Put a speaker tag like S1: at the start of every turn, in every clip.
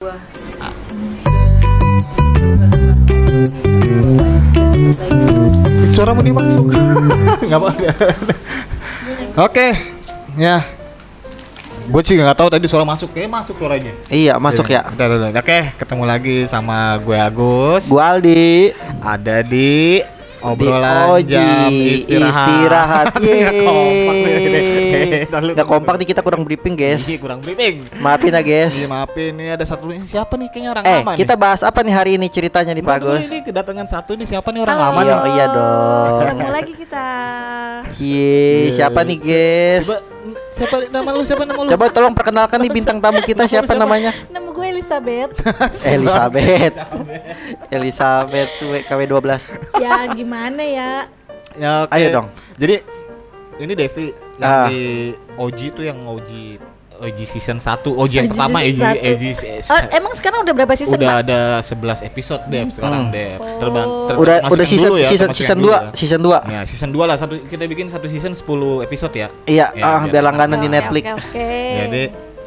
S1: gua
S2: Suaramu nih masuk. Nggak apa. Oke, ya. Gue sih nggak tahu tadi suara masuk, kayak masuk suaranya.
S3: Iya, masuk ya.
S2: Udah, udah, udah. Oke, ketemu lagi sama gue Agus.
S3: Gua Aldi.
S2: Ada di obrolan
S3: Oji,
S2: jam istirahat.
S3: istirahat.
S2: Nih.
S3: Yeay. Nggak kompak nih kita kurang briefing, guys.
S2: Iya, kurang briefing.
S3: Maafin ya, guys.
S2: Iya, maafin ini ada satu ini siapa nih kayaknya orang
S3: Eh,
S2: lama
S3: kita
S2: nih.
S3: bahas apa nih hari ini ceritanya nih, Pak?
S2: Ini kedatangan satu nih siapa nih orang
S1: Halo.
S2: lama
S3: Iya,
S2: nih?
S3: iya dong.
S1: ketemu lagi kita
S3: Cie, siapa nih, guys?
S2: Coba siapa nama lu? Siapa nama lu?
S3: Coba tolong perkenalkan nih bintang tamu kita siapa
S2: Siapa?
S3: namanya?
S1: nama gue Elizabeth
S3: Elizabeth. Elizabeth Suwe KW12.
S1: ya gimana ya
S2: Ya.
S3: Ayo dong.
S2: Jadi ini Devi yang
S3: Ah.
S2: di OG tuh yang OG OG season 1, OG yang
S1: OG
S2: pertama OG. OG
S1: Oh, emang sekarang udah berapa season
S2: udah
S1: Pak?
S2: ada 11 episode Dev sekarang
S3: Hmm.
S1: Oh.
S2: Terbang ter-
S3: Udah
S2: masuk
S3: udah season
S2: dulu ya,
S3: season season
S2: yang dulu
S3: 2,
S2: ya.
S3: season 2.
S2: Ya, season 2 lah satu kita bikin satu season 10 episode ya.
S3: Iya,
S2: Ya,
S3: ah
S2: biar
S3: biar langganan di
S1: Oke,
S3: Netflix.
S1: oke oke
S2: Jadi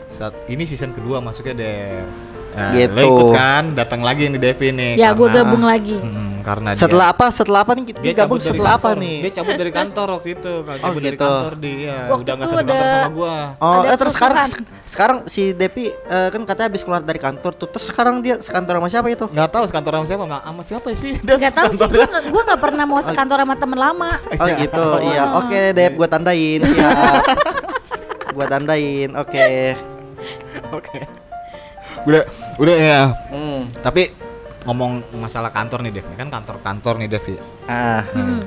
S2: saat ini season kedua masuknya Dev. Nah,
S3: Gitu.
S2: Lo ikut kan, datang lagi nih Devi nih.
S1: ya gue gabung lagi
S2: Hmm, karena dia-
S3: Setelah apa? Setelah apa nih? Dia
S2: dia
S3: gabung
S2: dari
S3: setelah apa
S2: kantor.
S3: nih?
S2: Dia cabut dari kantor waktu itu. Kalau
S3: Oh,
S2: cabut dari
S3: gitu.
S2: kantor dia
S1: Waktu
S2: udah nggak
S1: itu ada-
S2: sama gua.
S3: Oh,
S1: Ada
S3: eh, terus sekarang
S1: kerusuhan.
S3: sekarang si Depi eh, kan katanya habis keluar dari kantor tuh. Terus sekarang dia sekantor sama siapa itu?
S2: Nggak tahu sekantor sama siapa, nggak sama siapa sih? Dia
S1: Gak tau sih gue gue gak pernah mau sekantor sama temen lama
S3: Oh gitu. Iya, oke Dep, gua tandain. Siap. gua tandain. Oke.
S2: Oke. Udah, udah ya.
S3: Hmm.
S2: Tapi ngomong masalah kantor nih Dev, Ini kan kantor-kantor nih Dev. ya.
S3: Ah.
S1: Hmm.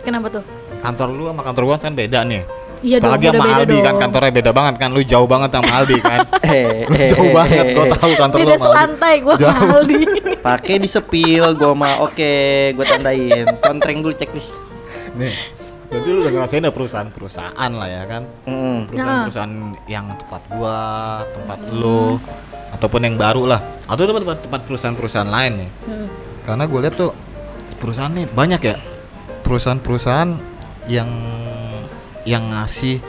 S1: Kenapa tuh?
S2: Kantor lu sama kantor gua kan beda nih.
S1: Iya dong,
S2: Apalagi
S1: udah
S2: sama
S1: beda
S2: Aldi
S1: dong
S2: kan kantornya beda banget kan. Lu jauh banget sama Aldi kan.
S3: Eh,
S2: Lu
S3: eh,
S2: jauh
S3: eh,
S2: banget, gua tahu kantor lu
S1: Beda
S2: sama Aldi.
S1: selantai gue sama. Aldi
S3: Pakai di sepil gua mah. Oke, gua tandain. Kontreng dulu checklist.
S2: Nih. Berarti lu udah ngerasain ada perusahaan-perusahaan lah ya kan. Perusahaan-perusahaan yang tempat gua, tempat lu, ataupun yang baru lah, atau tempat tempat, tempat perusahaan-perusahaan lain nih.
S1: Hmm.
S2: Karena gue lihat tuh perusahaan nih banyak ya, perusahaan-perusahaan yang yang ngasih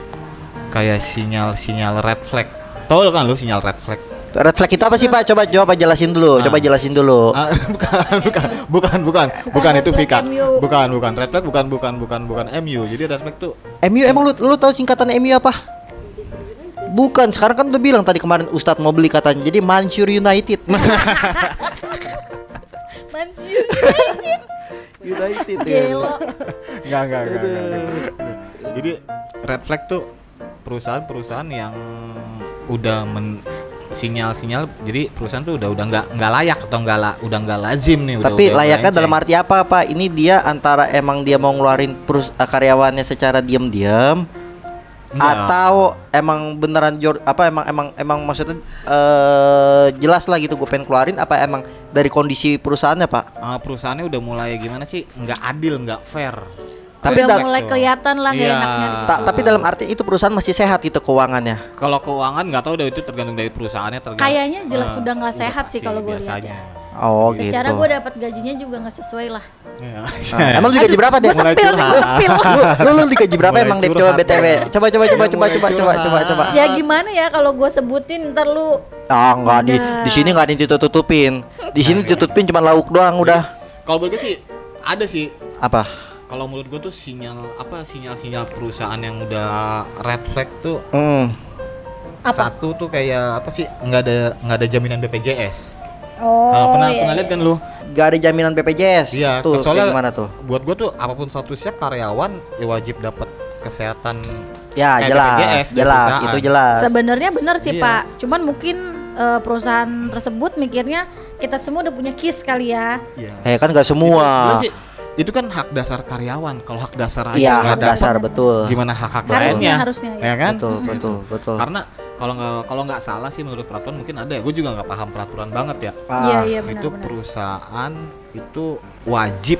S2: kayak sinyal-sinyal red flag. Tahu kan lu sinyal red flag?
S3: Red flag itu apa sih Pak? Coba coba jelasin dulu.
S2: Ah.
S3: Coba jelasin dulu.
S2: Ah, bukan, bukan, bukan, bukan, bukan itu Vika. Bukan, bukan red flag, bukan, bukan, bukan, bukan MU. Jadi red flag tuh
S3: MU emang lu lu tahu singkatan MU apa? Bukan, sekarang kan udah bilang tadi kemarin Ustadz mau beli katanya. Jadi Manchester United.
S1: Mansiur
S3: United
S2: enggak, enggak, enggak. Jadi red flag tuh perusahaan-perusahaan yang udah men sinyal-sinyal jadi perusahaan tuh udah udah nggak nggak layak atau nggak la, udah nggak lazim nih udah,
S3: Tapi
S2: udah
S3: layaknya dalam arti apa Pak? Ini dia antara emang dia mau ngeluarin perus eh, karyawannya secara diam-diam atau emang beneran jor apa emang emang emang maksudnya eh jelas lah gitu gue pengen keluarin apa emang dari kondisi perusahaannya Pak?
S2: Ah, perusahaannya udah mulai gimana sih nggak adil nggak fair
S3: Tapi
S1: Udah mulai kelihatan lah gak
S2: Iya.
S1: enaknya di situ.
S3: Ta- tapi dalam arti itu perusahaan masih sehat gitu keuangannya.
S2: kalau keuangan nggak tahu udah itu tergantung dari perusahaannya tergantung
S1: Kayaknya jelas
S2: Ah,
S1: sudah nggak sehat sih kalau gue lihat ya.
S3: Oh
S1: Secara
S3: gitu.
S1: gue dapat gajinya juga nggak sesuai lah.
S2: Iya.
S3: Ah, emang lu digaji berapa deh?
S1: Gue sepil, nih, gue sepil.
S3: lu, lu, lu digaji berapa
S2: Mulai
S3: emang Dep? Coba BTW.
S2: ya.
S3: Coba coba coba coba coba coba coba coba.
S1: Ya gimana ya kalau gue sebutin ntar lu
S3: Ah enggak di di sini enggak ada yang ditutup-tutupin. Di sini ditutupin cuma lauk doang udah.
S2: kalau gue sih ada sih
S3: Apa?
S2: Kalau menurut gue tuh sinyal apa sinyal-sinyal perusahaan yang udah red flag tuh
S3: Hmm.
S1: apa?
S2: satu tuh kayak apa sih nggak ada nggak ada jaminan BPJS
S1: Oh,
S2: Nah, pernah
S1: iya,
S2: pernah
S1: iya.
S2: lihat kan lu
S3: Gak ada jaminan BPJS.
S2: Iya,
S3: tuh
S2: soalnya-
S3: gimana tuh?
S2: buat gua tuh apa pun statusnya karyawan ya wajib dapat kesehatan
S3: Ya
S2: Kayak
S3: jelas,
S2: BPJS dari
S3: jelas
S2: perusahaan.
S3: itu jelas.
S1: Sebenarnya benar sih
S2: Iya.
S1: Pak. Cuman mungkin eh, perusahaan tersebut mikirnya kita semua udah punya KIS kali ya.
S2: Iya.
S3: Eh kan gak
S2: Itu,
S3: semua.
S2: sih, itu kan hak dasar karyawan kalau hak dasar aja
S3: Iya,
S2: nggak
S3: hak
S2: ada,
S3: dasar betul.
S2: gimana hak hak
S1: Harusnya,
S2: lainnya
S1: harusnya, ya.
S2: ya kan
S3: Betul, betul, betul.
S2: karena kalau nggak kalau nggak salah sih menurut peraturan mungkin ada ya gue juga nggak paham peraturan banget ya
S3: Ah,
S1: Iya, iya benar
S2: itu
S1: benar.
S2: perusahaan itu wajib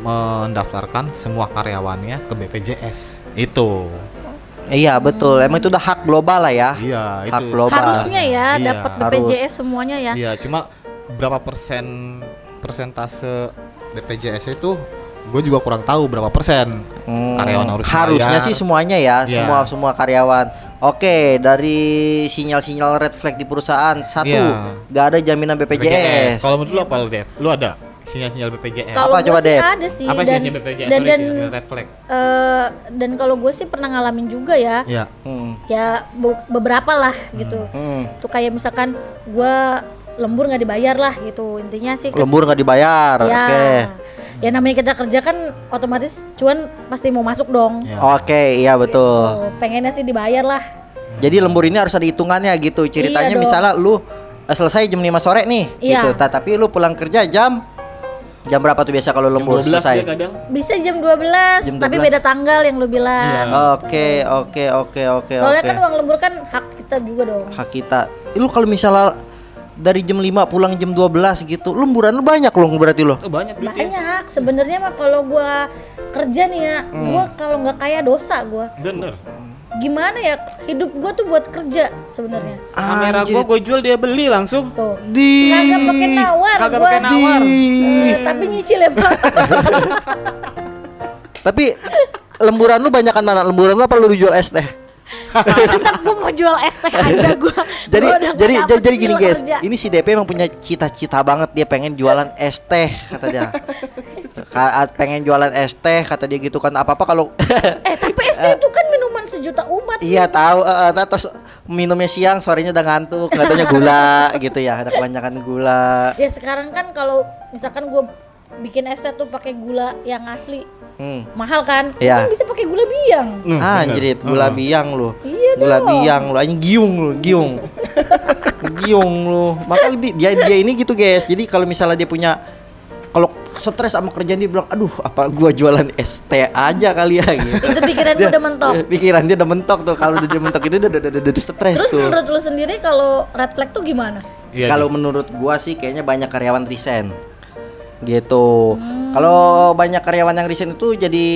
S2: mendaftarkan semua karyawannya ke BPJS itu
S3: Iya betul. Emang itu udah hak global lah ya.
S2: iya
S3: Hak
S2: itu
S3: global.
S1: Harusnya ya
S2: Iya.
S1: dapat
S3: Harus.
S1: BPJS semuanya ya.
S2: iya cuma berapa persen persentase BPJS itu gue juga kurang tahu berapa persen
S3: Hmm,
S2: karyawan harus
S3: harusnya
S2: bayar.
S3: sih semuanya ya,
S2: Iya.
S3: semua semua karyawan. Oke, dari sinyal-sinyal red flag di perusahaan satu,
S2: Iya.
S3: nggak ada jaminan BPJS.
S2: Kalau menurut lu apa lu, Dev? Lu ada sinyal-sinyal BPJS?
S1: Kalau
S3: Apa coba,
S1: ada sih
S2: apa
S1: dan
S2: sinyal BPJS?
S1: dan
S2: Sorry,
S1: dan
S2: sinyal red flag.
S1: eh, dan kalau gue sih pernah ngalamin juga ya.
S2: Ya.
S3: Hmm,
S1: Ya be- beberapa lah gitu.
S3: hmm.
S1: Tuh kayak misalkan gue lembur nggak dibayar lah gitu. Intinya sih kes-
S3: Lembur nggak dibayar.
S1: Ya.
S3: Oke.
S1: Ya namanya kita kerja kan otomatis cuan pasti mau masuk dong.
S2: Ya.
S3: Oke, iya betul.
S1: Oh, pengennya sih dibayar lah.
S3: Jadi lembur ini harus ada hitungannya gitu. Ceritanya
S1: Iya dong.
S3: misalnya lu eh, selesai jam 5 sore nih
S1: Iya.
S3: gitu. Ta- tapi lu pulang kerja jam jam berapa tuh biasa kalau lembur
S2: 12
S3: selesai?
S2: dia kadang.
S1: Bisa jam 12,
S3: Jam
S1: tapi
S3: 12.
S1: beda tanggal yang lu bilang.
S3: Oke, oke, oke, oke,
S1: Soalnya
S3: oke.
S1: kan uang lembur kan hak kita juga dong.
S3: Hak kita. Lu kalau misalnya dari jam 5 pulang jam 12 gitu, lemburan lu banyak loh berarti lo.
S2: Oh, banyak.
S1: Banyak. Sebenarnya mah kalau gua kerja nih ya,
S3: Hmm.
S1: gua kalau nggak kaya dosa gua.
S2: Bener.
S1: Gimana ya? Hidup gua tuh buat kerja sebenarnya.
S2: Kamera gua gue jual dia beli langsung.
S1: Tuh.
S3: Di
S1: Kagak pakai nawar
S2: Kagak pakai nawar.
S1: Eh, tapi nyicil ya, Pak.
S3: Tapi lemburan lu banyakan mana? Lemburan lu apa lu jual es teh?
S1: Tetap gua mau jual es teh aja gua.
S3: jadi
S1: Gua
S3: jadi jadi, jadi gini guys,
S1: kerja.
S3: ini si DP emang punya cita-cita banget dia pengen jualan es teh kata dia. Ka- pengen jualan es teh kata dia gitu kan apa apa kalau
S1: Eh, tapi es teh itu kan minuman sejuta umat.
S3: iya tahu eh, eh, terus minumnya siang sorenya udah ngantuk katanya gula gitu ya ada kebanyakan gula
S1: Ya sekarang kan kalau misalkan gua bikin es teh tuh pakai gula yang asli
S3: hmm.
S1: mahal kan?
S3: Iya.
S1: Kan bisa pakai gula biang.
S2: Hmm,
S3: Ah, anjrit, gula
S2: Heeh.
S3: biang lu.
S1: Iya
S3: Gula
S1: dong.
S3: biang lu, anjing giung lu, giung. giung lu. Maka di- dia dia ini gitu, guys. Jadi kalau misalnya dia punya kalau stres sama kerjaan dia bilang, "Aduh, apa gua jualan es teh aja kali ya?" gitu.
S1: Itu pikiran gua udah mentok.
S3: Pikiran dia udah mentok tuh. Kalau udah dia mentok itu udah udah, udah, udah stres
S1: Terus
S3: tuh.
S1: menurut lu sendiri kalau red flag tuh gimana?
S2: Iya,
S3: Kalau menurut gua sih kayaknya banyak karyawan resign. Gitu. Kalau banyak karyawan yang resign itu jadi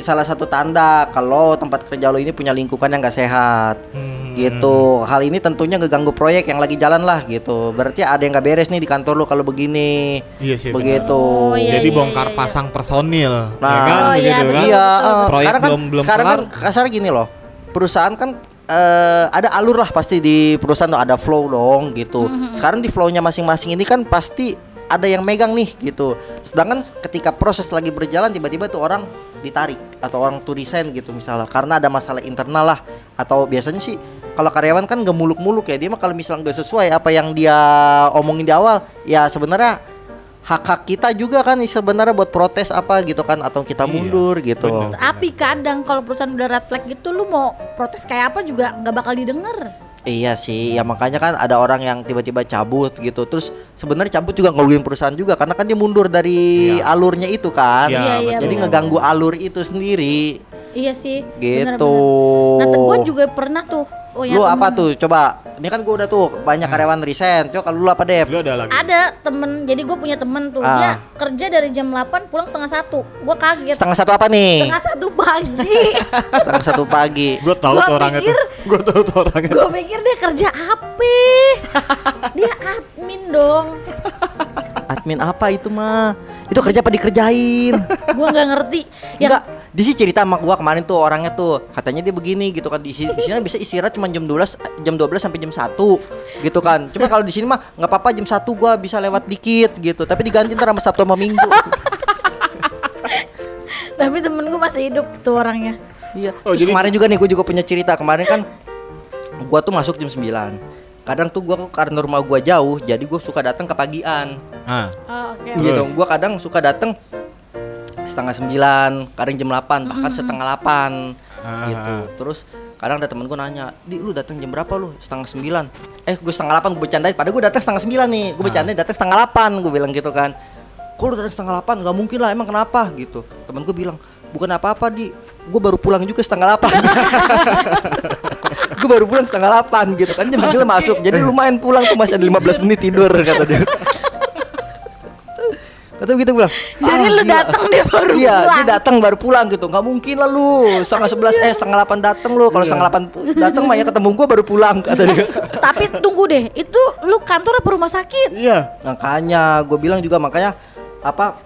S3: salah satu tanda kalau tempat kerja lo ini punya lingkungan yang gak sehat.
S2: Hmm.
S3: Gitu. Hal ini tentunya ngeganggu proyek yang lagi jalan lah gitu. Berarti ada yang gak beres nih di kantor lo kalau begini.
S2: Iya sih.
S3: Begitu.
S1: Oh, iya,
S2: Jadi
S1: iya,
S2: bongkar
S1: iya, iya.
S2: pasang personil,
S3: Nah.
S2: ya kan?
S1: Oh, iya,
S2: Begitu kan?
S3: Iya,
S1: betul, betul.
S2: Proyek
S3: sekarang kan
S2: belum- belum
S3: sekarang kan kasar gini loh. Perusahaan kan eh, ada alur lah pasti di perusahaan tuh ada flow dong gitu.
S1: Mm-hmm.
S3: Sekarang di flownya masing-masing ini kan pasti ada yang megang nih gitu. Sedangkan ketika proses lagi berjalan tiba-tiba tuh orang ditarik atau orang tuh resign gitu misalnya karena ada masalah internal lah atau biasanya sih kalau karyawan kan gak muluk-muluk ya dia mah kalau misalnya nggak sesuai apa yang dia omongin di awal ya sebenarnya hak-hak kita juga kan sebenarnya buat protes apa gitu kan atau kita
S2: Iya,
S3: mundur gitu.
S2: bener.
S1: Tapi kadang kalau perusahaan udah red flag gitu lu mau protes kayak apa juga nggak bakal didengar.
S3: Iya sih, ya makanya kan ada orang yang tiba-tiba cabut gitu. Terus sebenarnya cabut juga ngeluhin perusahaan juga karena kan dia mundur dari
S2: Iya.
S3: alurnya itu kan.
S2: Iya,
S1: Iya, iya,
S3: Jadi ngeganggu alur itu sendiri.
S1: Iya sih.
S3: Gitu.
S1: bener-bener. Nah, gue juga pernah tuh. Oh, ya,
S3: lu apa
S1: temen.
S3: tuh? Coba. Ini kan gua udah tuh banyak karyawan resign. Coba kalau lu apa deh?
S2: Lu ada lagi.
S1: Ada temen, jadi gue punya temen tuh
S3: Ah.
S1: dia kerja dari jam 8 pulang setengah satu. Gue kaget.
S3: Setengah satu apa nih?
S1: Setengah satu pagi.
S3: Setengah satu pagi.
S2: Gue tahu
S1: Gua
S2: tuh orangnya tuh.
S1: pikir-
S2: Gue tahu tuh orangnya.
S1: gue pikir dia kerja apa? dia admin dong.
S3: Admin apa itu mah? Itu kerja apa dikerjain?
S1: Gue nggak ngerti. Yang
S3: Enggak, di sini cerita sama gua kemarin tuh orangnya tuh katanya dia begini gitu kan di sini di sini bisa istirahat cuma jam 12 jam 12 sampai jam 1 gitu kan. Cuma kalau di sini mah nggak apa-apa jam 1 gua bisa lewat dikit gitu. Tapi diganti ntar sama Sabtu sama Minggu.
S1: tapi temen gue masih hidup tuh orangnya.
S3: iya.
S2: Oh,
S3: Terus
S2: jadi-
S3: kemarin juga nih gua juga punya cerita. Kemarin kan gua tuh masuk jam 9. Kadang tuh gua karena rumah gua jauh, jadi gua suka datang ke pagian.
S2: Ah,
S1: Oh, oke.
S2: Terus?
S3: gitu. Gua kadang suka datang setengah sembilan, kadang jam 8, bahkan setengah 8
S2: Ah,
S3: gitu.
S2: ah.
S3: Terus kadang ada temen gue nanya, di lu datang jam berapa lu? Setengah sembilan. Eh gue setengah 8 gue bercandain, padahal gue datang setengah sembilan nih. Gue bercandain datang setengah 8 gue bilang gitu kan. Kok lu datang setengah 8? Gak mungkin lah, emang kenapa gitu. Temen gue bilang, bukan apa-apa di, gue baru pulang juga setengah 8 gue baru pulang setengah 8 gitu kan jam 9 masuk jadi lumayan pulang tuh masih ada 15 menit tidur kata dia Kata gitu bilang
S1: Jadi
S3: "Ah,
S1: lu
S3: gila."
S1: datang dia baru
S3: Iya
S1: pulang.
S3: dia datang baru pulang gitu nggak mungkin lah lu setengah 11 eh setengah 8 datang lu kalau setengah 8 pu- datang mah ya ketemu gue baru pulang kata dia
S1: Tapi tunggu deh, itu lu kantor apa rumah sakit?
S2: iya.
S3: makanya gue bilang juga makanya apa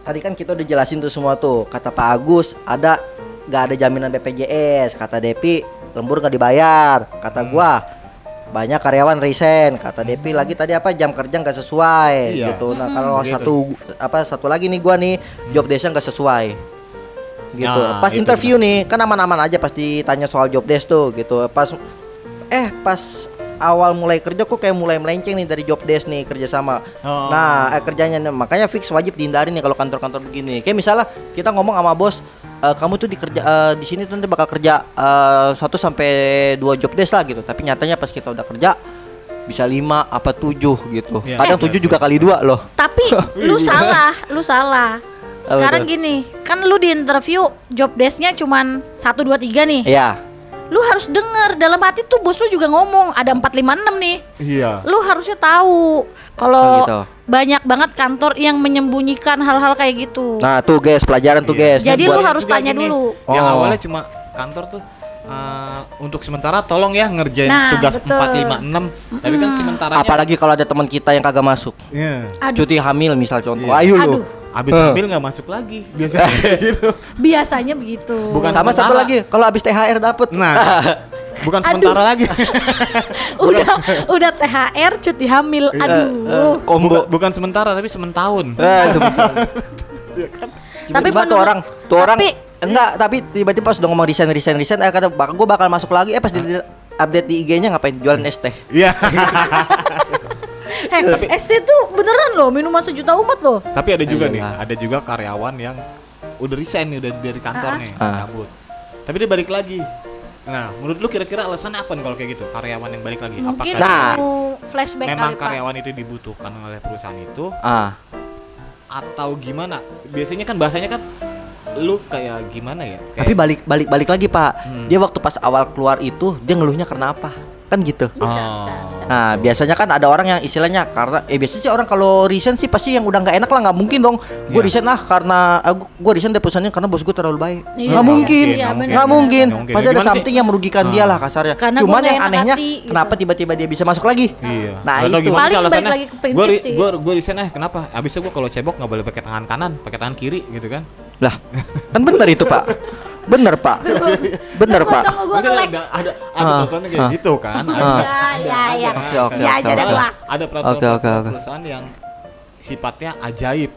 S3: tadi kan kita udah jelasin tuh semua tuh. Kata Pak Agus ada nggak ada jaminan BPJS. Kata Depi lembur nggak dibayar. Kata
S2: Hmm.
S3: gua banyak karyawan resign. Kata Depi lagi tadi apa jam kerja nggak sesuai
S2: Iya.
S3: gitu. Nah kalau
S2: Gitu.
S3: satu apa satu lagi nih gua nih job desk nggak sesuai gitu.
S2: Nah,
S3: pas interview nih kan aman-aman aja pas ditanya soal job desk tuh gitu. Pas eh pas awal mulai kerja kok kayak mulai melenceng nih dari job desk nih kerjasama.
S2: Oh.
S3: Nah eh, kerjanya makanya fix wajib dihindari nih kalau kantor-kantor begini. Kayak misalnya kita ngomong sama bos, "Eh, kamu tuh di kerja eh, di sini tuh nanti bakal kerja eh, satu sampai dua job desk lah gitu. Tapi nyatanya pas kita udah kerja bisa lima apa tujuh gitu.
S2: Iya.
S3: Kadang
S2: Eh.
S3: tujuh juga kali dua loh.
S1: Tapi lu salah, lu salah. Sekarang gini, kan lu di interview job desk-nya cuman 1 2 3 nih.
S3: Iya.
S1: Lu harus denger dalam hati tuh bos lu juga ngomong ada 4 5 6 nih.
S2: Iya.
S1: Lu harusnya tahu kalau
S3: Oh, gitu.
S1: Banyak banget kantor yang menyembunyikan hal-hal kayak gitu.
S3: Nah tuh guys pelajaran tuh
S2: Iya.
S3: guys.
S1: Jadi lu harus tanya
S2: gini,
S1: dulu.
S2: Yang
S3: Oh.
S2: awalnya cuma kantor tuh eh, untuk sementara tolong ya ngerjain
S1: Nah,
S2: tugas
S1: betul.
S2: 4 5 6. Tapi kan sementaranya
S3: apalagi kalau ada teman kita yang kagak masuk.
S2: Iya.
S1: Aduh,
S3: Cuti hamil misal contoh.
S2: Iya.
S3: Ayo lu.
S2: Habis
S3: Eh.
S2: ambil nggak masuk lagi. Biasanya gitu.
S1: biasanya begitu.
S2: Bukan
S3: Sama satu
S2: sementara.
S3: lagi kalau habis THR dapet.
S2: Nah, bukan
S1: Aduh.
S2: sementara lagi.
S1: udah udah THR cuti hamil.
S3: Eh,
S1: Aduh.
S3: Combo.
S2: Bukan, bukan sementara tapi sementahun.
S3: Eh, sebentar.
S1: Tapi
S3: Tiba-tiba tuh orang, tuh orang
S1: tapi-
S3: enggak, tapi tiba-tiba pas udah ngomong resign resign resign, eh kata bakal gue bakal masuk lagi, eh pas di update di IG-nya ngapain jualan es teh.
S2: Iya.
S1: Eh, ST tuh beneran loh minuman sejuta umat loh.
S2: tapi ada juga nih,
S3: Ayolah.
S2: ada juga karyawan yang udah resign nih udah dari kantor nih,
S3: Ah.
S2: cabut. Tapi dia balik lagi. Nah, menurut lu kira-kira alasan apa nih kalau kayak gitu? Karyawan yang balik lagi?
S1: Mungkin
S2: Apakah
S3: Nah.
S1: mau flashback
S2: memang
S1: kali Pak.
S2: karyawan itu dibutuhkan oleh perusahaan itu
S3: Ah,
S2: atau gimana? Biasanya kan bahasanya kan lu kayak gimana ya? Kayak,
S3: tapi balik balik balik lagi pak,
S2: Hmm.
S3: dia waktu pas awal keluar itu dia ngeluhnya karena apa? Kan gitu.
S1: Bisa,
S2: Oh.
S1: bisa, bisa.
S3: Nah biasanya kan ada orang yang istilahnya karena eh biasanya sih orang kalau resign sih pasti yang udah nggak enak lah nggak mungkin dong gue
S2: Iya.
S3: resign ah karena ah, gue resign dari perusahaannya karena bos gue terlalu baik
S1: Iya.
S3: nggak mungkin
S1: Iya,
S3: nggak
S1: benar,
S3: mungkin
S2: benar. Nggak
S3: pasti ada
S2: mungkin. Gimana
S3: something
S2: sih?
S3: yang merugikan dia
S2: Ah.
S3: lah kasarnya
S1: Karena
S3: cuman yang anehnya
S1: hati, gitu.
S3: kenapa tiba-tiba dia bisa masuk lagi
S2: Iya.
S3: Nah,
S2: tahu
S3: itu.
S2: gimana
S1: Paling balik lagi ke prinsip
S2: Gua
S1: sih.
S2: Gua gua resign ah kenapa? Abisnya gua kalau cebok nggak boleh pakai tangan kanan, pakai tangan kiri gitu kan?
S3: lah kan bener itu pak bener pak bener pak
S1: nge-lag.
S2: ada ada ada
S3: Ah,
S2: peraturan kayak
S3: ah.
S2: gitu kan?
S3: Ah.
S2: Ada,
S1: Ya, ya, ya.
S3: Oke, oke,
S1: Ya
S3: oke, oke.
S2: ada peraturan perusahaan yang sifatnya ajaib,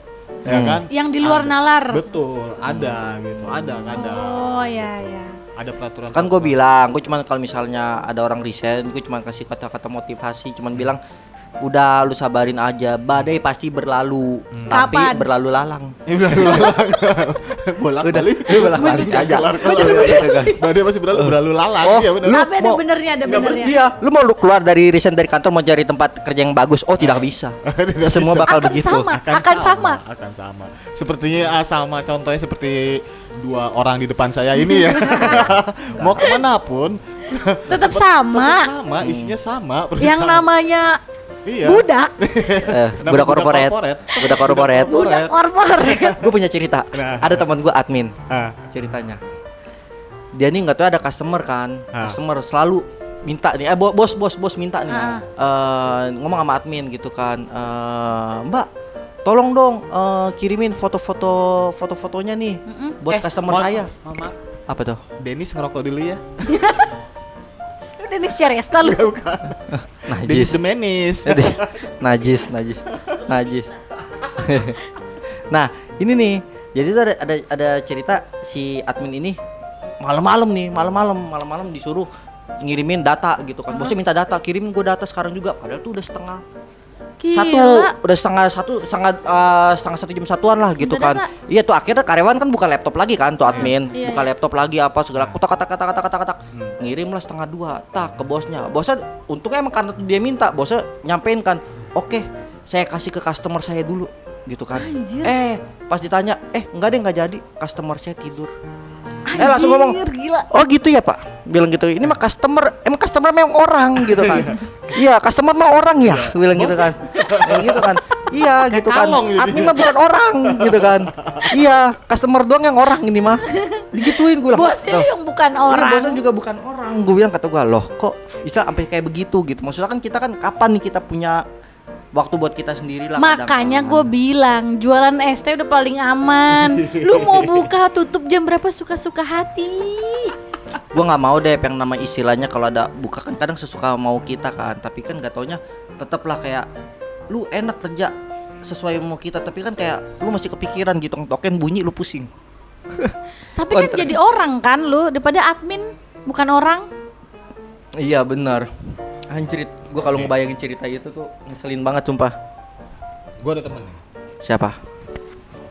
S2: ya
S3: Hmm.
S2: kan?
S1: Yang di luar
S2: Ada.
S1: nalar.
S2: Betul, ada gitu, ada ada
S1: Oh ya ya.
S2: ada peraturan.
S3: kan gue bilang gue cuman kalau misalnya ada orang resign gue cuman kasih kata-kata motivasi cuman bilang udah lu sabarin aja badai pasti berlalu. Tapi
S1: Kapan?
S3: berlalu lalang.
S2: Udah udah bolak
S3: Udah,
S2: balik
S3: udah bolak-balik aja.
S2: Badai masih berlalu berlalu lalang.
S3: Oh,
S2: ya benar.
S3: lu
S1: Tapi ada
S3: mau-
S1: benernya, ada benernya.
S3: iya lu mau lu keluar dari resign dari kantor mau cari tempat kerja yang bagus. Oh tidak bisa.
S2: Tidak
S3: semua
S2: bisa.
S3: bakal
S1: Akan
S3: begitu.
S1: sama. akan sama.
S2: akan sama. Sepertinya ah, sama. Contohnya seperti dua orang di depan saya ini ya. Mau ke mana pun.
S1: Tetap sama.
S2: sama isinya sama.
S1: Yang namanya
S2: iya.
S1: budak.
S3: eh,
S2: Kenapa
S3: budak korporat budak korporat
S1: Budak korporat.
S3: gue punya cerita.
S2: Nah.
S3: ada teman gue admin
S2: Ah,
S3: ceritanya. Dia nih nggak tahu ada customer kan.
S2: Ah.
S3: customer selalu minta nih eh bo- bos bos bos minta nih.
S1: Ah.
S3: Eh, ngomong sama admin gitu kan. Eh, mbak tolong dong eh, kirimin foto-foto foto-fotonya nih buat
S2: eh,
S3: customer saya.
S2: Maaf,
S3: apa tuh?
S2: Denis ngerokok dulu ya
S1: Udah nih Syaresta lu.
S2: Denis
S3: najis.
S2: The Menis
S3: Jadi, najis najis najis. Nah ini nih jadi tuh ada ada ada cerita si admin ini malam-malam nih malam-malam malam-malam disuruh ngirimin data gitu kan. Bosnya minta data kirimin gue data sekarang juga padahal tuh udah setengah
S1: Gila.
S3: satu udah setengah satu setengah eh, setengah satu jam satuan lah gitu
S1: Udah
S3: kan.
S1: Data.
S3: iya tuh akhirnya karyawan kan buka laptop lagi kan tuh admin.
S1: Iya,
S3: buka
S1: iya.
S3: laptop lagi apa segala. Kotak kotak kotak kotak kotak kotak ngirim lah setengah dua tak ke bosnya. Bosnya untungnya emang karena dia minta bosnya nyampein kan. Oke saya kasih ke customer saya dulu gitu kan.
S1: Anjir.
S3: eh pas ditanya eh enggak deh nggak jadi. Customer saya tidur eh langsung ngomong
S1: Anjir, gila.
S3: Oh gitu ya pak. Bilang gitu Ini mah customer Emang customer memang orang gitu kan. Iya customer mah orang ya Bilang gitu kan. Kayak gitu kan. Iya gitu kan.
S2: gitu.
S3: Admin mah bukan orang gitu kan. Iya customer doang yang orang ini mah. Digituin gue bilang
S1: Bosnya
S3: "Loh,
S1: yang bukan
S3: iya,
S1: orang.
S3: bosnya juga bukan orang. Gue bilang kata gue Loh kok Istilah sampai kayak begitu? Gitu. Maksudnya kan kita kan Kapan nih kita punya waktu buat kita sendiri lah.
S1: Makanya gue bilang jualan es teh udah paling aman. Lu mau buka tutup jam berapa suka-suka hati.
S3: gue nggak mau deh yang nama istilahnya kalau ada buka kan kadang sesuka mau kita kan tapi kan gak taunya tetep lah kayak lu enak kerja sesuai mau kita tapi kan kayak lu masih kepikiran gitu token bunyi lu pusing
S1: Tapi kan jadi orang kan lu daripada admin bukan orang.
S3: iya benar anjrit gue kalau ngebayangin cerita itu tuh ngeselin banget sumpah
S2: Gua ada temen nih.
S3: siapa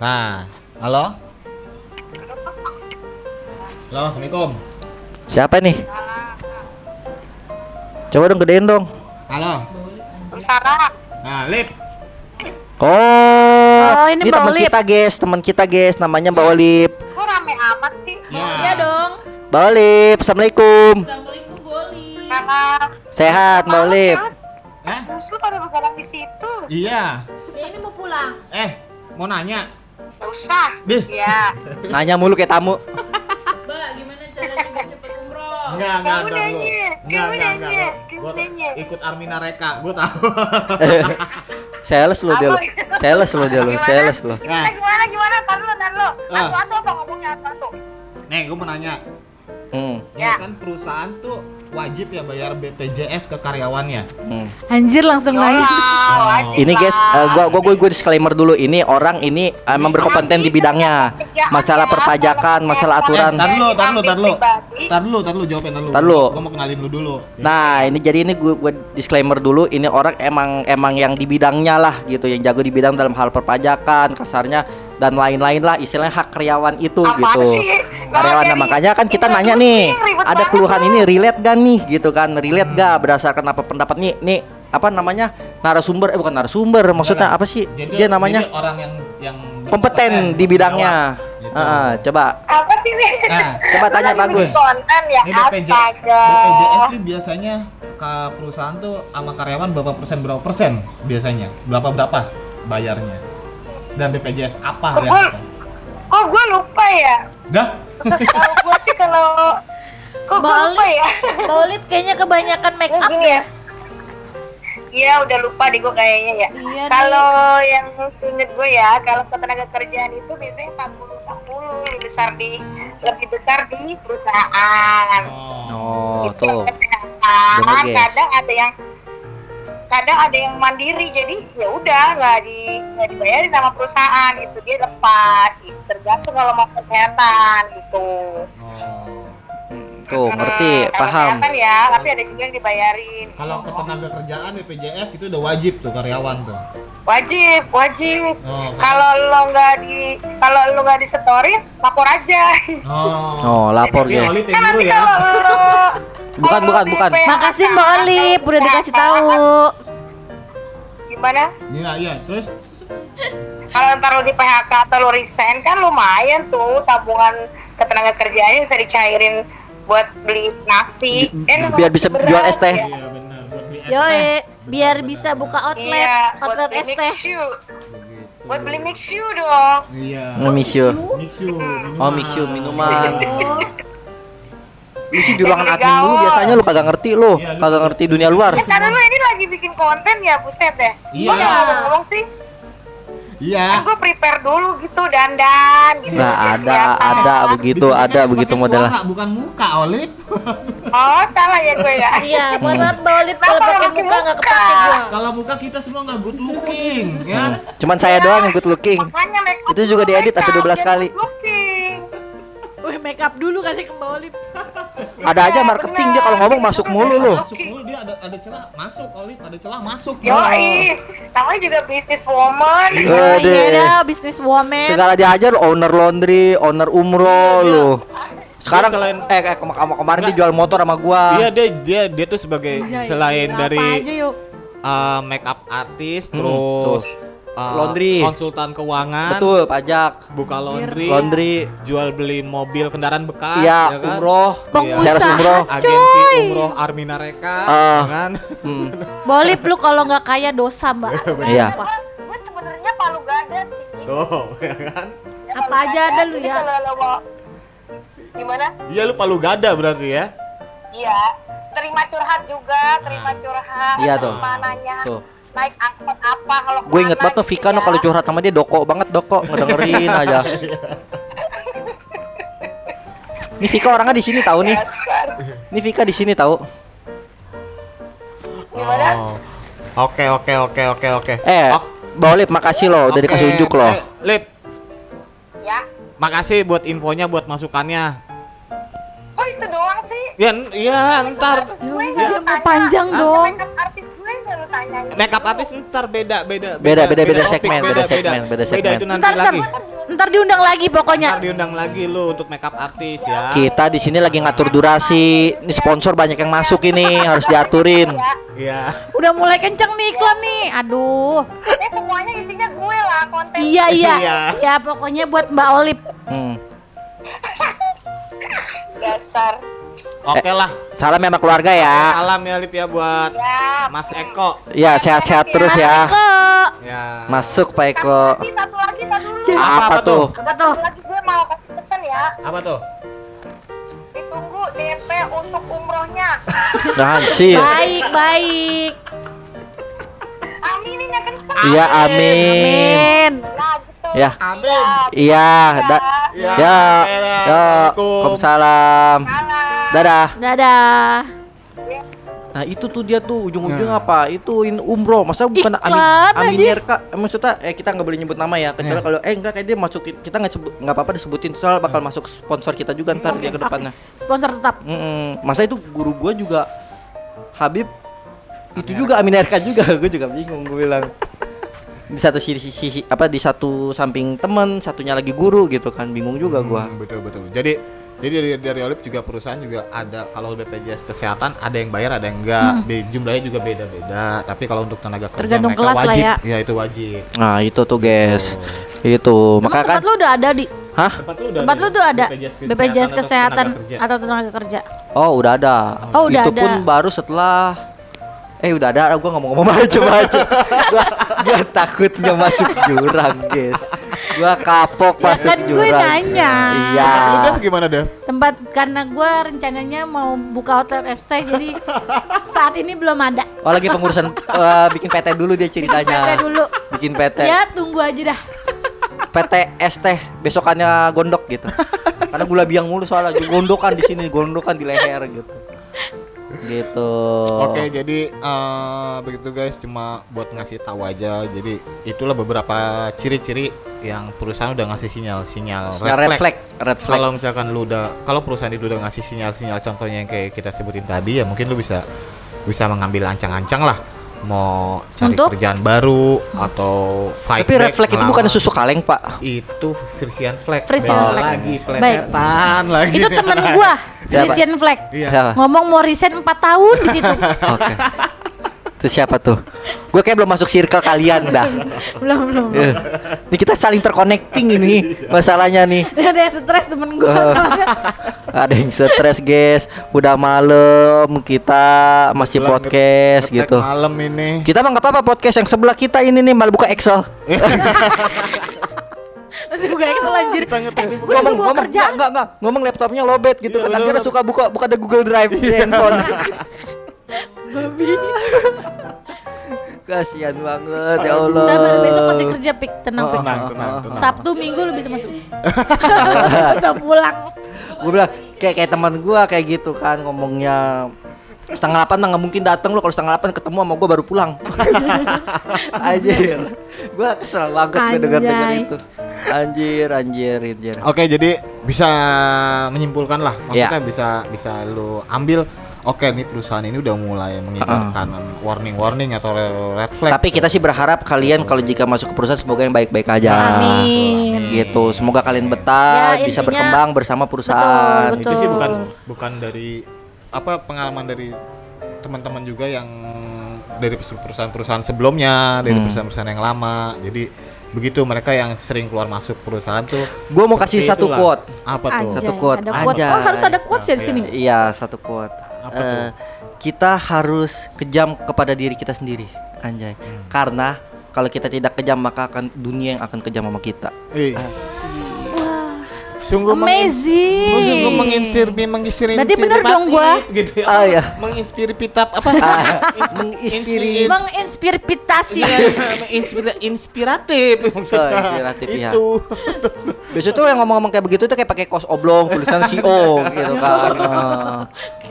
S2: Nah, halo? Halo, Assalamualaikum.
S3: siapa nih coba dong gedein dong
S2: Halo.
S4: Sarah.
S2: Nah, Lip.
S3: oh,
S1: Oh, ini Mbak
S3: teman kita guys teman kita guys namanya Mbak Olip
S4: Kok rame amat sih?
S2: Ya.
S1: Iya dong.
S3: Mbak Olip assalamualaikum
S4: Karena
S3: sehat Mbak Olip
S2: Eh?
S4: musuh pada bergerak di situ.
S2: Iya.
S1: Ya ini mau pulang.
S2: Eh, mau nanya.
S4: Gak usah.
S2: Dih.
S4: Ya.
S3: nanya mulu kayak tamu
S2: Enggak, enggak,
S4: Kamu
S2: enggak,
S4: nanya, kamu
S2: Enggak,
S4: nanya, kamu
S2: Gua
S4: nanya.
S2: ikut Armina Reka, gua tahu.
S3: sales lo dia lo sales lo dia lo
S4: Gimana?
S3: sales lo
S4: Gimana gimana gimana? Tar lu, tar lu.
S2: Ah.
S4: Atu atu apa ngomongnya atu atu?
S2: Nih, gua mau nanya.
S3: hmm,
S2: Ya. kan perusahaan tuh wajib ya bayar BPJS ke karyawannya.
S3: hmm.
S1: Anjir langsung
S4: wajib
S3: ini guys eh, gua gua gua gua disclaimer dulu ini orang ini emang berkompeten di bidangnya masalah perpajakan masalah aturan
S2: Eh, tar dulu, tar dulu, tar jawabin tar dulu.
S3: Tar dulu.
S2: Gua mau kenalin lu dulu.
S3: Nah ini jadi ini gue, gue disclaimer dulu ini orang emang emang yang di bidangnya lah gitu yang jago di bidang dalam hal perpajakan kasarnya dan lain-lain lah istilahnya hak karyawan itu
S4: Apaan
S3: gitu
S4: sih?
S3: Karyawan nah, makanya kan kita
S4: ini
S3: nanya nih
S4: ribet
S3: ada keluhan
S4: lu.
S3: ini relate gak nih gitu kan relate gak berdasarkan apa pendapat nih nih apa namanya narasumber eh bukan narasumber maksudnya apa sih
S2: Jadi-
S3: dia namanya
S2: jadi orang yang yang
S3: kompeten di bidangnya
S2: Gitu.
S3: Heeh, coba
S4: Apa sih nih?
S2: Nah,
S3: coba tanya bagus
S4: Konten ya,
S2: Ini BPJ,
S4: astaga.
S2: BPJS ini biasanya ke perusahaan tuh sama karyawan berapa persen berapa persen biasanya berapa berapa bayarnya dan BPJS apa yang
S4: Kebul. Oh, gue lupa ya.
S2: Dah
S4: Kalau gue sih kalau kok gue lupa ya.
S1: Mbak Olip kayaknya kebanyakan make up ya.
S4: Iya udah lupa deh gue kayaknya ya.
S1: Iya,
S4: kalau yang inget gue ya, kalau ketenaga kerjaan itu biasanya 40 40 lebih besar di lebih besar di perusahaan.
S3: oh
S4: itu
S3: tuh
S4: kesehatan. Kadang ada yang kadang ada yang mandiri jadi ya udah nggak di nggak dibayarin sama perusahaan itu dia lepas gitu. tergantung kalau mau kesehatan gitu.
S2: Oh.
S3: tuh ngerti
S4: Hmm,
S3: paham.
S4: kesehatan ya tapi ada juga yang dibayarin
S2: kalau ketenaga kerjaan BPJS itu udah wajib tuh karyawan tuh?
S4: Wajib wajib.
S2: Oh,
S4: kalau lo nggak di kalau lo nggak disetorin lapor aja.
S2: Oh,
S3: oh lapor ya.
S4: Kan nanti
S2: ya.
S4: kalau lo
S3: Bukan, bukan, bukan.
S1: Makasih Mbak Olip udah dikasih tahu.
S4: Gimana
S2: Iya, iya. Terus
S4: kalau ntar lo di PHK atau lo resign kan lumayan tuh tabungan ketenaga kerjaannya bisa dicairin buat beli nasi eh,
S3: biar
S4: nasi
S3: bisa
S4: beras
S3: jual es teh.
S4: ya.
S2: iya benar buat beli es
S1: Yo,
S2: teh.
S1: biar bisa buka outlet,
S4: iya
S1: outlet es teh.
S4: buat beli mix you dong
S2: Iya.
S3: Miss you.
S2: Mix you, minuman.
S3: Oh, miss you minuman.
S1: Oh,
S3: Lu sih di ruangan admin dulu biasanya lu kagak ngerti lu,
S2: Iya, lu
S3: kagak ngerti dunia luar.
S4: eh karena lo ini lagi bikin konten ya buset deh
S2: Iya.
S4: Jangan ngomong sih
S2: Iya.
S4: kan gue prepare dulu gitu dandan gitu
S3: Nggak
S4: biar
S3: ada,
S4: kelihatan.
S3: ada begitu,
S2: Biasanya
S3: ada begitu
S2: suara, bukan muka, Olip.
S4: oh salah ya gue ya
S1: iya, mohon maaf Mbak Olip kalau pakai muka nggak
S4: muka?
S1: kepake gua.
S2: Kalau muka kita semua nggak good looking, ya.
S3: Cuman saya doang yang good looking.
S4: makanya make up
S3: Itu juga diedit sampai
S4: up,
S3: 12
S4: biar
S3: kali.
S4: good looking.
S1: Wih, make up dulu katanya ke Mbak Olip.
S3: Ada aja marketing dia kalau ngomong masuk mulu lu.
S2: Masuk mulu dia ada ada celah masuk, Olip, ada celah masuk.
S4: Yoi, namanya juga business woman.
S3: Gede.
S1: iya dah, bisnis woman.
S3: Segala diajar owner laundry, owner umroh lu. Sekarang
S2: Dia selain-
S3: eh kema- kema- kemarin dia jual motor sama gua.
S2: Iya dia dia dia tuh sebagai selain
S1: apa
S2: dari
S1: aja yuk.
S2: uh, make up artis
S3: Hmm,
S2: terus uh,
S3: Laundry.
S2: konsultan keuangan,
S3: Betul, pajak,
S2: buka laundry,
S3: laundry,
S2: jual beli mobil kendaraan bekas,
S3: iya,
S2: ya kan?
S3: umroh,
S1: Pengusaha,
S3: Seres umroh.
S2: agensi umroh Armina Reka, ya kan?
S3: Hmm.
S1: Olip lu kalau nggak kaya dosa, Mbak.
S3: Iya.
S1: Apa?
S4: Gue sebenarnya palu gada sih.
S2: Tuh, ya kan?
S4: Ya,
S1: Apa aja ada lu ya?
S4: Kalau lo mau gimana?
S2: Iya lu palu gada berarti ya?
S4: Iya, terima curhat juga, terima curhat.
S3: Iya tuh.
S4: terima nanya.
S3: Tuh.
S4: Naik angkot apa kalau
S3: Gue inget banget no
S4: gitu
S3: Vika no
S4: ya.
S3: kalau curhat sama dia doko banget doko ngedengerin aja. Ini Vika orangnya di sini tahu nih. Ini Vika di sini tahu.
S4: Gimana?
S2: Oh. Oke oke oke oke oke.
S3: Eh,
S2: Ok-
S3: Bawa Lip makasih loh udah dikasih unjuk loh.
S2: Eh, Lip,
S4: Ya.
S2: makasih buat infonya buat masukannya.
S4: Oh itu doang sih.
S2: Ya, iya ntar
S4: Gue
S1: Ya, panjang dong.
S4: Makeup artis tanyain.
S2: makeup artis ntar beda beda
S3: Beda, beda, beda segmen, beda segmen, beda segmen.
S2: itu nanti
S1: Ntar, ntar,
S2: lagi.
S1: ntar diundang lagi pokoknya.
S2: Ntar diundang lagi lu untuk makeup artis ya.
S3: Kita di sini lagi ngatur durasi. Ini sponsor banyak yang masuk ini harus diaturin.
S4: Ya.
S2: Iya.
S1: Udah mulai kenceng nih iklan nih. Aduh.
S4: Eh semuanya isinya gue lah konten.
S1: Iya iya.
S2: Iya.
S1: Ya pokoknya buat Mbak Olip.
S3: Hmm.
S4: Dasar.
S2: Oke lah.
S3: Salam ya sama keluarga ya.
S2: Salam ya Lip ya buat
S4: Ya.
S2: Mas Eko.
S3: Ya sehat-sehat terus ya.
S2: Ya.
S3: Masuk Pak
S4: Satu
S3: Eko.
S4: lagi, satu lagi, tak dulu.
S3: Apa
S2: Apa
S3: tuh?
S1: Apa tuh?
S4: Satu lagi gue mau kasih pesan ya.
S2: Apa tuh?
S4: Ditunggu DP untuk umrohnya.
S3: Anjir.
S1: Baik baik.
S4: Aminin yang kenceng.
S3: Iya amin.
S1: Amin.
S4: Nah gitu.
S3: Ya.
S2: Amin.
S3: Iya. Da-
S2: Ya.
S3: ya. Ya.
S2: Assalamualaikum.
S3: Waalaikumsalam.
S4: Salam.
S3: Dadah.
S1: Dadah.
S3: Nah itu tuh dia tuh ujung-ujung apa? Itu in umroh. Masa bukan
S1: Iklan
S3: Amin
S1: aja.
S3: Aminerka? Eh, Maksudnya eh kita nggak boleh nyebut nama ya. Kecuali
S2: Ya.
S3: kalau eh enggak kayak dia masukin kita nggak sebut nggak apa-apa disebutin soal bakal masuk sponsor kita juga ntar dia ke depannya.
S1: Sponsor tetap.
S3: Mm-mm. Masa itu guru gua juga Habib itu juga Aminerka juga gue juga bingung gue bilang di satu sisi, sisi apa di satu samping teman satunya lagi guru gitu kan bingung juga gua
S2: Hmm, betul betul. Jadi jadi dari, dari Olip juga perusahaan juga ada kalau BPJS kesehatan ada yang bayar ada yang enggak. Di jumlahnya juga beda-beda. Tapi kalau untuk tenaga kerja
S1: Tergantung
S2: mereka
S1: kelas lah
S2: wajib.
S1: ya.
S2: itu wajib.
S3: nah itu tuh guys itu
S1: Emang
S3: maka kan
S1: tempat lu udah ada di
S3: hah
S2: Tempat lu udah
S1: tempat lu tuh ada
S2: BPJS
S1: BPJS
S2: atau
S1: kesehatan
S2: tenaga kerja?
S1: atau tenaga kerja.
S3: oh udah ada
S1: Oh, udah
S3: itu
S1: ada.
S3: pun baru setelah eh udah ada gua nggak mau ngomong macem-macem gua, gua takutnya masuk jurang guys gua kapok
S1: Ya
S3: masuk
S1: kan gue
S3: jurang
S1: nanya.
S3: iya
S2: Lu Dev gimana deh?
S1: Tempat karena gue rencananya mau buka outlet ST jadi saat ini belum ada.
S3: oh lagi pengurusan eh, bikin PT dulu dia ceritanya
S1: PT dulu.
S3: bikin PT
S1: Ya tunggu aja dah.
S3: PT ST besokannya gondok gitu. Karena gula biang mulu soalnya gondokan di sini, gondokan di leher gitu. Gitu.
S2: Oke, jadi eh, begitu guys, cuma buat ngasih tahu aja. Jadi itulah beberapa ciri-ciri yang perusahaan udah ngasih sinyal-sinyal
S3: Ya, red flag, red flag.
S2: Kalau misalkan lu udah, kalau perusahaan itu udah ngasih sinyal-sinyal contohnya yang kayak kita sebutin tadi ya mungkin lu bisa bisa mengambil ancang-ancang lah mau cari
S1: Untuk?
S2: kerjaan baru atau fight
S3: Tapi red flag itu bukan susu kaleng, Pak.
S2: itu Frisian flag
S1: Frisian flag.
S2: lagi
S1: Baik.
S2: pelesetan lagi
S1: Itu temen gua? Frisian Flag.
S2: Iya.
S3: Siapa?
S1: Ngomong mau resign 4 tahun di situ.
S3: Oke. Itu siapa tuh? Gue kayak belum masuk circle kalian dah.
S1: belum belum.
S3: Eh, Ini kita saling terconnecting ini masalahnya nih.
S1: Ada yang stres temen gua.
S3: Eh. Ada yang stres, guys. Udah malam kita masih podcast
S2: ngetek
S3: gitu.
S2: malam ini
S3: Kita mah nggak apa-apa podcast yang sebelah kita ini nih malah buka Excel.
S1: Masih buka Excel anjir.
S2: Di
S1: Gue
S3: ngomong ngomong
S1: kerjaan.
S3: enggak, enggak, ngomong laptopnya lobet gitu
S2: bener.
S3: akhirnya suka buka buka ada Google Drive di handphone. Kasihan banget ya Allah.
S1: Sabar besok masih kerja pik, tenang pik.
S2: tenang tenang tenang
S1: Sabtu Minggu lu bisa masuk. bisa pulang.
S3: Gue bilang kayak kayak teman gua kayak gitu kan ngomongnya setengah delapan mah nggak mungkin datang lo kalau setengah delapan ketemu sama gua baru pulang anjir gua kesel banget gue denger
S1: Anjay.
S3: itu anjir anjir anjir
S2: Oke, jadi bisa menyimpulkan lah,
S3: Iya.
S2: maksudnya bisa bisa lu ambil. Oke, nih perusahaan ini udah mulai mengibarkan warning-warning atau red flag.
S3: tapi kita sih berharap kalian kalau jika masuk ke perusahaan semoga yang baik-baik aja
S1: Amin.
S3: gitu semoga kalian betah
S1: Ya,
S3: bisa berkembang bersama perusahaan
S1: Betul,
S2: itu sih
S1: betul.
S2: bukan bukan dari apa pengalaman dari teman-teman juga yang dari perusahaan-perusahaan sebelumnya, dari
S3: Hmm.
S2: perusahaan-perusahaan yang lama. Jadi begitu mereka yang sering keluar masuk perusahaan tuh.
S3: Gue mau kasih satu
S2: itulah.
S3: quote.
S2: Apa tuh?
S1: Anjay,
S3: Satu quote.
S1: Ada quote. Oh, harus ada quote ya di sini.
S3: Iya satu quote.
S2: Apa tuh?
S3: kita harus kejam kepada diri kita sendiri, anjay.
S2: Hmm.
S3: Karena kalau kita tidak kejam maka akan dunia yang akan kejam sama kita.
S2: Eh, Sungguh
S1: Amazing.
S2: mengin- sungguh menginspirasi menginspirasi
S1: Berarti bener dong gua.
S2: gitu ya.
S3: Ah, iya.
S2: Menginspirasi pitap apa?
S3: menginspiri-
S1: Menginspirasi.
S2: Menginspira inspiratif maksudnya.
S3: inspiratif, iya.
S2: Itu.
S3: Biasanya tuh yang ngomong-ngomong kayak begitu tuh kayak pakai kos oblong tulisan CEO gitu kan. Nah,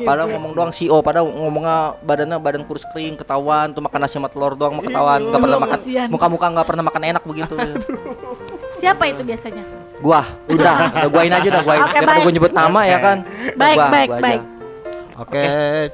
S3: padahal ngomong doang CEO, padahal ngomongnya badannya badan kurus kering ketahuan tuh makan nasi sama telur doang ketahuan nggak pernah makan
S1: Kasihan.
S3: muka-muka nggak pernah makan enak begitu.
S1: Siapa itu biasanya?
S3: Gua udah, udah guain aja dah guain. Daripada
S1: baik.
S3: gua nyebut nama ya kan.
S1: Baik,
S3: Gua-
S1: baik,
S3: gua
S1: baik.
S2: Oke,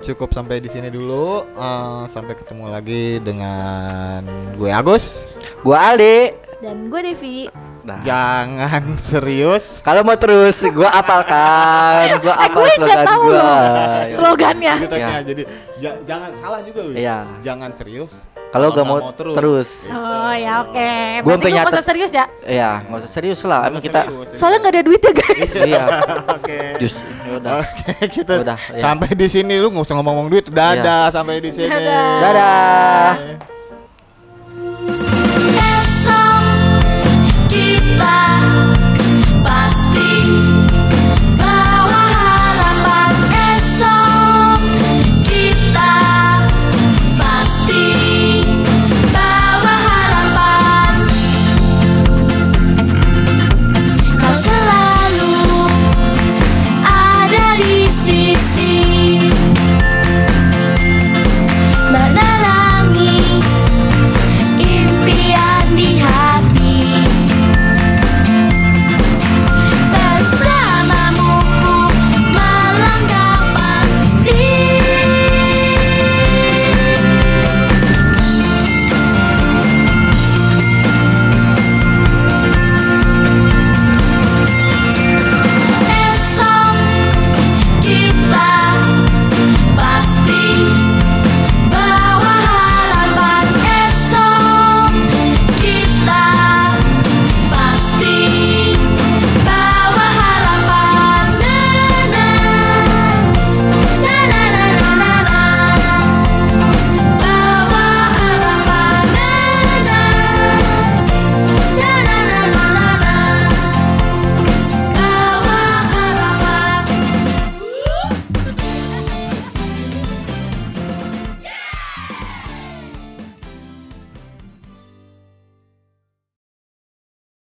S2: cukup sampai di sini dulu. Eh, sampai ketemu lagi dengan gue Agus.
S3: Gua Aldi.
S1: Dan gue Devi.
S3: Nah,
S2: Jangan serius.
S3: kalau mau terus gua apalkan, gua
S1: Eh,
S3: apal
S1: gue nggak
S3: slogan
S1: tahu
S3: gua.
S1: loh
S3: Ya.
S1: slogannya.
S3: Iya.
S2: Jadi ja- jangan salah juga lu.
S3: Iya.
S2: Jangan serius
S3: kalau gak mau,
S2: terus.
S3: terus.
S1: Oh ya oke.
S3: Okay.
S1: Gue sampai serius ya?
S3: Iya, gak usah serius lah. Emang kita serius.
S1: soalnya gak ada duitnya guys.
S3: iya.
S2: oke.
S3: Just ya udah.
S2: Oke, kita gitu.
S3: ya udah, ya.
S2: sampai di sini lu gak usah ngomong-ngomong duit. Iya. Dadah
S3: ya.
S2: sampai di sini.
S1: Dadah.
S3: Dadah. Esok kita pasti